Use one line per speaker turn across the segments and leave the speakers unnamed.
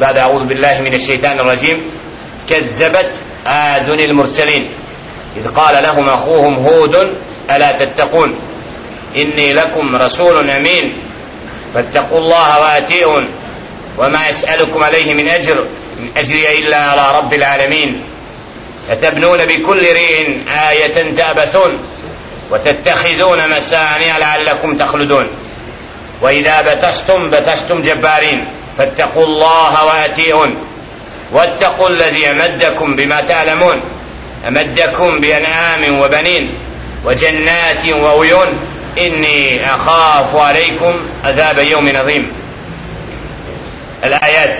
بعد أعوذ بالله من الشيطان الرجيم. كذبت عاد المرسلين. إذ قال لهم أخوهم هود ألا تتقون؟ إني لكم رسول أمين. فاتقوا الله وأتيئون وما يسألكم عليه من أجر إن أجري إلا على رب العالمين. أتبنون بكل ريع آية تأبثون؟ وتتخذون مسانع لعلكم تخلدون. وإذا بتشتم بتشتم جبارين. فاتقوا الله وأتيئون واتقوا الذي أمدكم بما تعلمون. أمدكم بأنعام وبنين وجنات وعيون إني أخاف عليكم عذاب يوم عظيم. الآيات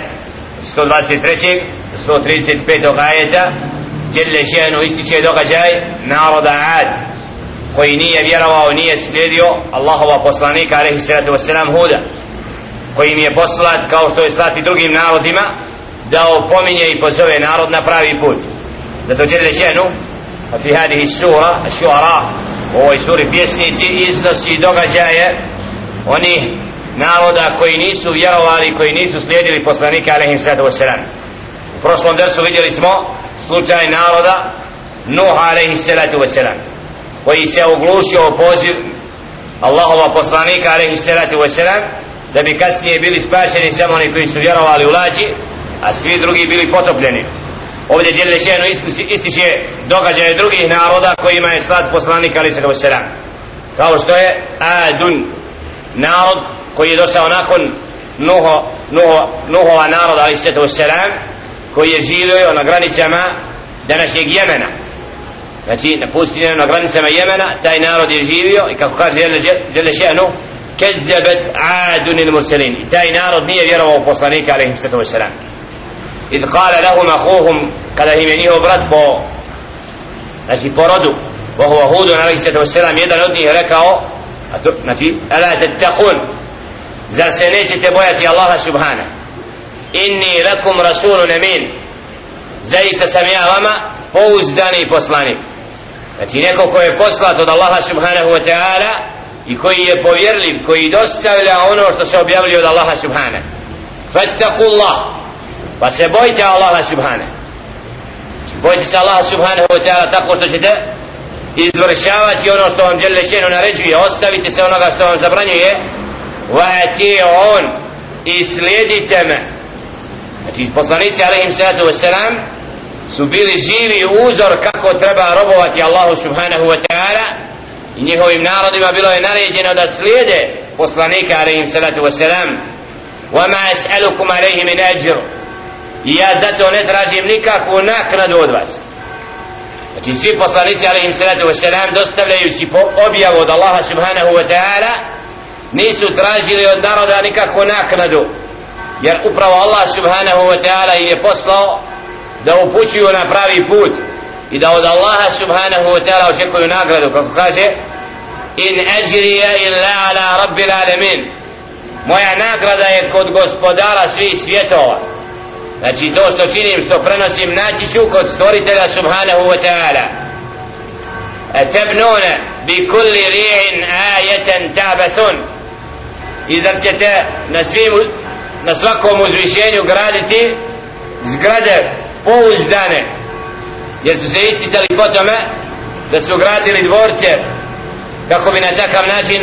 123 135 آية جل شأنه ističe događaj naroda Ad koji nije vjerovao nije slijedio Allahova poslanika alaihi salatu wasalam Huda koji im je poslat kao što je slati drugim narodima da opominje i pozove narod na pravi put. Zato jelle šenu a fi hadihi sura šuara u ovoj suri pjesnici iznosi događaje oni naroda koji nisu vjerovali koji nisu slijedili poslanika alaihim sallatu wasalam u prošlom dersu vidjeli smo slučaj naroda Nuh alaihi sallatu wasalam koji se oglušio o poziv Allahova poslanika alaihi sallatu wasalam da bi kasnije bili spašeni samo oni koji su vjerovali u lađi a svi drugi bili potopljeni. Ovdje djelje šenu ističe događaje drugih naroda kojima je slad poslanik ali se kao kao što je Adun narod koji je došao nakon Nuho, Nuho, Nuhova naroda ali se kao koji je živio na granicama današnjeg Jemena. Znači na pustinju na granicama Jemena taj narod je živio i kako kaže djelje šenu كذبت عاد المرسلين تاي نارد نيه vjerovao poslanika عليه الصلاه والسلام إذ قال لهم أخوهم kada im je njihov brat po znači po rodu وهو هود عليه الصلاة والسلام jedan od njih rekao a to, znači ألا تتقون zar se nećete bojati Allaha subhana inni lakum rasulun amin zaista sam ja vama pouzdani poslanik znači neko ko je poslat od Allaha subhanahu wa ta'ala i koji je povjerljiv koji dostavlja ono što se objavljuje od Allaha subhana fattakullah pa se bojte Allaha subhana bojte se Allaha subhanahu wa ta'ala tako što ćete izvršavati ono što vam žele šeno naređuje. Ostavite se onoga što vam zabranjuje. Vati on i slijedite me. Znači poslanici alaihim salatu wasalam su bili živi uzor kako treba robovati Allahu subhanahu wa ta'ala i njihovim narodima bilo je naređeno da slijede poslanika alaihim salatu wasalam وما أسألكم عليه من أجر i ja zato ne tražim nikakvu naknadu od vas znači svi poslanici alaihim salatu wasalam dostavljajući po objavu od Allaha subhanahu wa ta'ala nisu tražili od naroda nikakvu naknadu jer upravo Allah subhanahu wa ta'ala je poslao da upućuju na pravi put i da od Allaha subhanahu wa ta'ala očekuju nagradu kako kaže in ajrija illa ala rabbil alamin. Moja nagrada je kod gospodara svih svjetova. Znači to što činim što prenosim naći ću kod stvoritelja subhanahu wa ta'ala. E, tebnune bi kulli ri'in ayatan tabathun. I zar ćete na svim na svakom uzvišenju graditi zgrade pouzdane? Jer su se isticali po tome da su gradili dvorce kako bi na takav način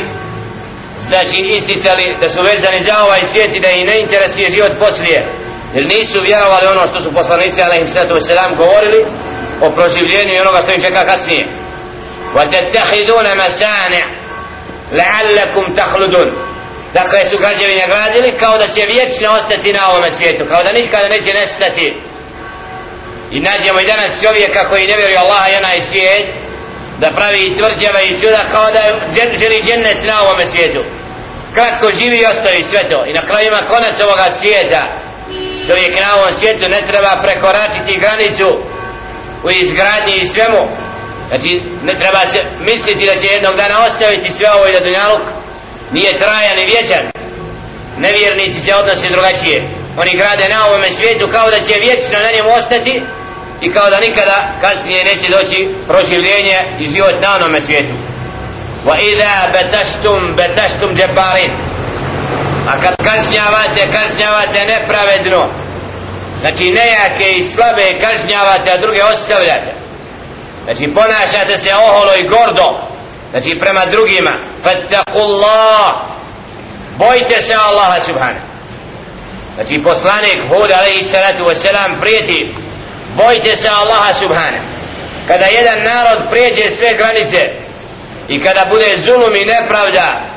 znači isticali da su vezani za ovaj svijet i da ih ne interesuje život poslije jer nisu vjerovali ono što su poslanici alaihim sallatu wasalam govorili o proživljenju i onoga što im čeka kasnije وَتَتَّخِذُونَ مَسَانِعَ لَعَلَّكُمْ تَخْلُدُونَ Dakle su građevine gradili kao da će vječno ostati na ovom svijetu, kao da nikada neće nestati. I nađemo i danas čovjeka koji ne vjeruje Allaha i onaj svijet, da pravi i i čuda kao da želi džennet na ovome svijetu. Kratko živi i ostavi sve to. I na kraju ima konac ovoga svijeta. Čovjek na ovom svijetu ne treba prekoračiti granicu u izgradnji i svemu. Znači, ne treba se misliti da će jednog dana ostaviti sve ovo i da dunjaluk nije trajan i vječan. Nevjernici se odnose drugačije. Oni grade na ovom svijetu kao da će vječno na njemu ostati i kao da nikada kasnije neće doći proživljenje i život na onome svijetu. Wa idha betaštum betaštum džeparin. A kad kasnjavate, kasnjavate nepravedno. znači nejake i slabe kažnjavate a druge ostavljate znači ponašate se oholo i gordo znači prema drugima fattakullah bojte se Allaha subhanahu znači poslanik Hud alaihi salatu wasalam prijeti bojte se Allaha subhanahu kada jedan narod prijeđe sve granice i kada bude zulum i nepravda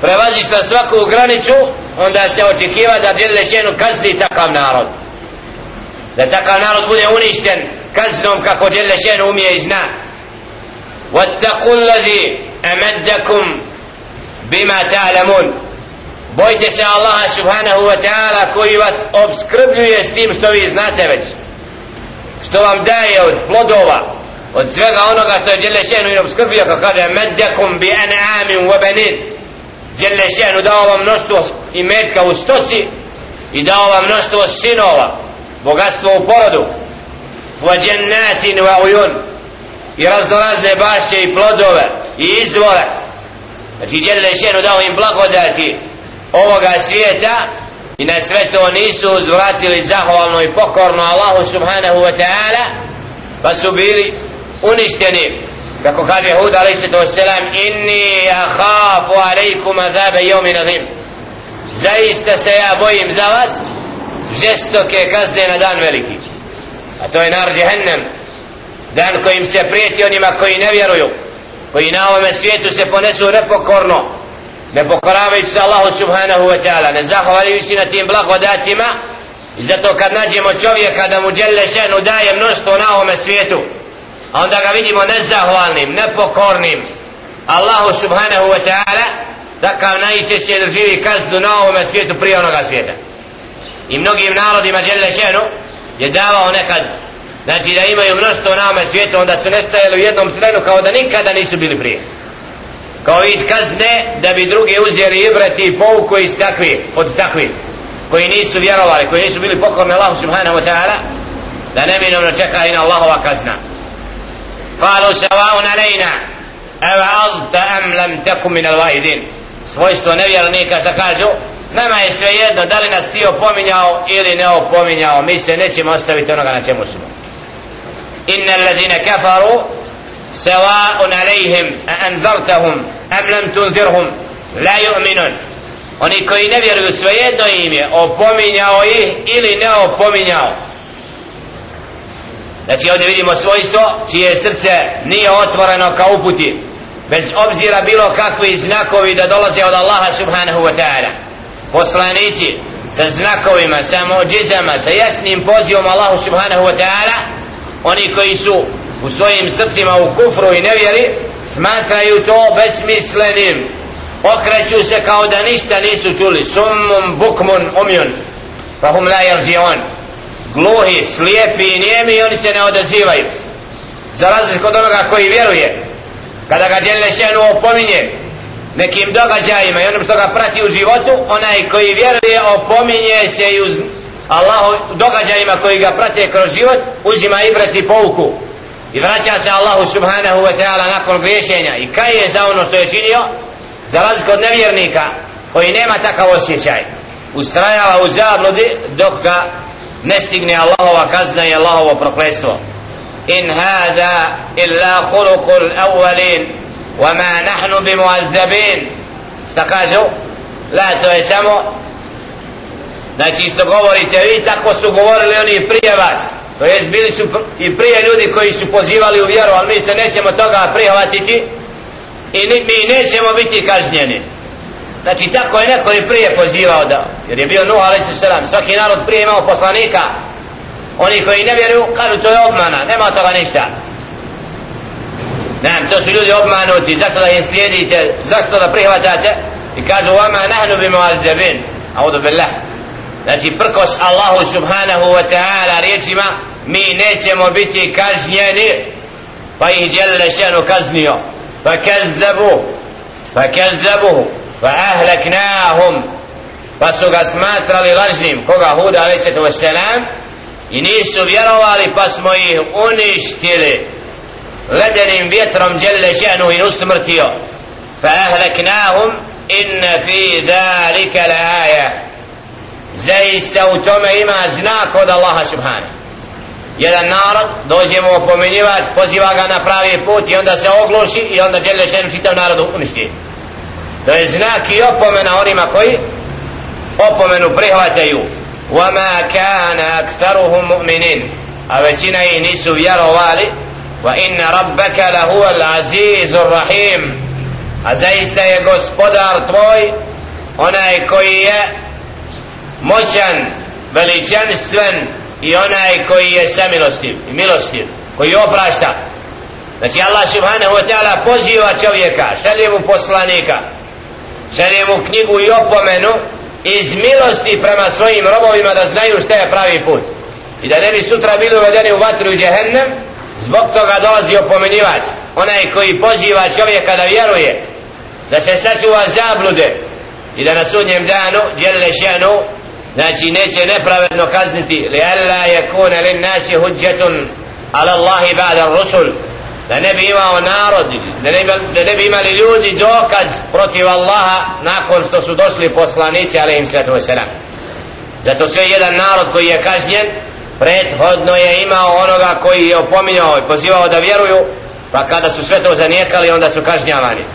prevaziš na svaku granicu onda se očekiva da djelje šenu kazni takav narod da takav narod bude uništen kaznom kako djelje šenu umije i zna واتقوا الذي أمدكم بما تعلمون bojte se Allaha subhanahu wa ta'ala koji vas obskrbljuje s tim što vi znate već što vam daje od plodova od svega onoga što je Đelešenu i obskrbio kako kaže meddekum bi an'amin wa banin. Đelešenu dao vam mnoštvo i metka u stoci i dao vam mnoštvo sinova bogatstvo u porodu wa jannatin wa uyun i raznorazne bašće i plodove i izvore. Znači Đelešenu dao im blagodati ovoga svijeta i na sve to nisu uzvratili zahvalno i pokorno Allahu subhanahu wa ta'ala pa su bili uništeni. Kako kaže Hud a.s. inni ahafu alaikum azabe jomi nazim. Zaista se ja bojim za vas žestoke kazne na dan veliki. A to je nar jehennem dan kojim se prijeti onima koji ne vjeruju koji na ovome svijetu se ponesu nepokorno ne pokoravajući se Allahu subhanahu wa ta'ala ne zahvaljujući na tim blagodatima. I zato kad nađemo čovjeka da mu djelle ženu daje mnoštvo na ovome svijetu. A onda ga vidimo nezahvalnim, nepokornim. Allahu subhanahu wa ta'ala takav najčešće doživi kaznu na ovome svijetu prije onoga svijeta. I mnogim narodima djelle ženu je davao nekad. Znači da imaju mnoštvo na ovome svijetu onda su nestajali u jednom trenu kao da nikada nisu bili prije kao vid kazne da bi drugi uzeli ibrati i pouku iz takvi od takvi koji nisu vjerovali koji nisu bili pokorni Allahu subhanahu wa ta'ala da neminovno čeka i na Allahova kazna قالوا سواء علينا أوعظت أم لم تكن من الواحدين svojstvo nevjernika šta kažu nama je sve jedno da li nas ti opominjao ili ne opominjao mi se nećemo ostaviti onoga na čemu smo inna alladhina kafaru سواء عليهم a أم am lam لا la yu'minun. Oni koji ne vjeruju svejedno im je opominjao ih ili ne opominjao. Znači ovdje vidimo svojstvo čije srce nije otvoreno ka uputi bez obzira bilo kakvi znakovi da dolaze od Allaha subhanahu wa ta'ala. Poslanici sa znakovima, sa mođizama, sa jasnim pozivom Allahu subhanahu wa ta'ala oni koji su u svojim srcima u kufru i nevjeri smatraju to besmislenim. Okreću se kao da ništa nisu čuli. Summum bukmun umjun fahum la yarji'un gluhi, slijepi i nijemi i oni se ne odazivaju. Za razliku od onoga koji vjeruje kada ga djelje šenu opominje nekim događajima i onom što ga prati u životu onaj koji vjeruje opominje se i uz Allahu događajima koji ga prate kroz život uzima i pouku i vraća se Allahu subhanahu wa ta'ala nakon griješenja. I kaj je za ono što je činio? Za razliku od nevjernika koji nema takav osjećaj. Ustrajava u zabludi dok ga ne stigne Allahova kazna i Allahovo prokletstvo. In hada illa khuluqul awwalin wa ma nahnu bimu'azzabin. Šta kažu? La to je samo znači isto govorite vi tako su govorili oni prije vas to jest bili su i prije ljudi koji su pozivali u vjeru ali mi se nećemo toga prihvatiti i mi nećemo biti kažnjeni. Znači tako je neko i prije pozivao da Jer je bio Nuh a.s. Svaki narod prije imao poslanika. Oni koji ne vjeruju kažu to je obmana Nema toga ništa. Ne, to su ljudi obmanuti. Zašto da im slijedite? Zašto da prihvatate? I kažu vama nahnu bi muazzabin Audu billah. Znači prkos Allahu subhanahu wa ta'ala riječima mi nećemo biti kažnjeni. Pa ih djele šenu kaznio. Fa kezzebu. Fa kezzebu. Fa ahleknahum. Pa su ga smatrali lažnim. Koga? Huda alesetu wasalam i nisu vjerovali pa smo ih uništili. Ledenim vjetrom djele šenu i usmrtio. Fa ahleknahum inna fi dhalika la aya. Zaista u tome ima znak od Allaha subhanahu jedan narod dođe mu opomenjivač poziva ga na pravi put i onda se ogloši i onda žele šenu čitav narod uništi to je znak i opomena onima koji opomenu prihvataju وما كان أكثرهم مؤمنين a većina ih nisu vjerovali wa inna rabbaka lahu al-aziz rahim a zaista je gospodar tvoj onaj koji je moćan veličanstven i onaj koji je samilostiv i milostiv koji oprašta. Znači Allah subhanahu wa ta'ala poziva čovjeka šalje mu poslanika šalje mu knjigu i opomenu iz milosti prema svojim robovima da znaju šta je pravi put. I da ne bi sutra bili uvedeni u vatru i džehennem zbog toga dolazi opomenjivač onaj koji poziva čovjeka da vjeruje da se sačuva zablude i da na sudnjem danu djelle šenu znači neće nepravedno kazniti. Li alla yakuna lin nasi hujjatun ala Allahi ba'da rusul da ne bi imao narod da ne, da ne bi imali ljudi dokaz protiv Allaha nakon što su došli poslanici alaihim sallatu wasalam zato sve jedan narod koji je kažnjen prethodno je imao onoga koji je opominjao i pozivao da vjeruju pa kada su sve to zanijekali onda su kažnjavani.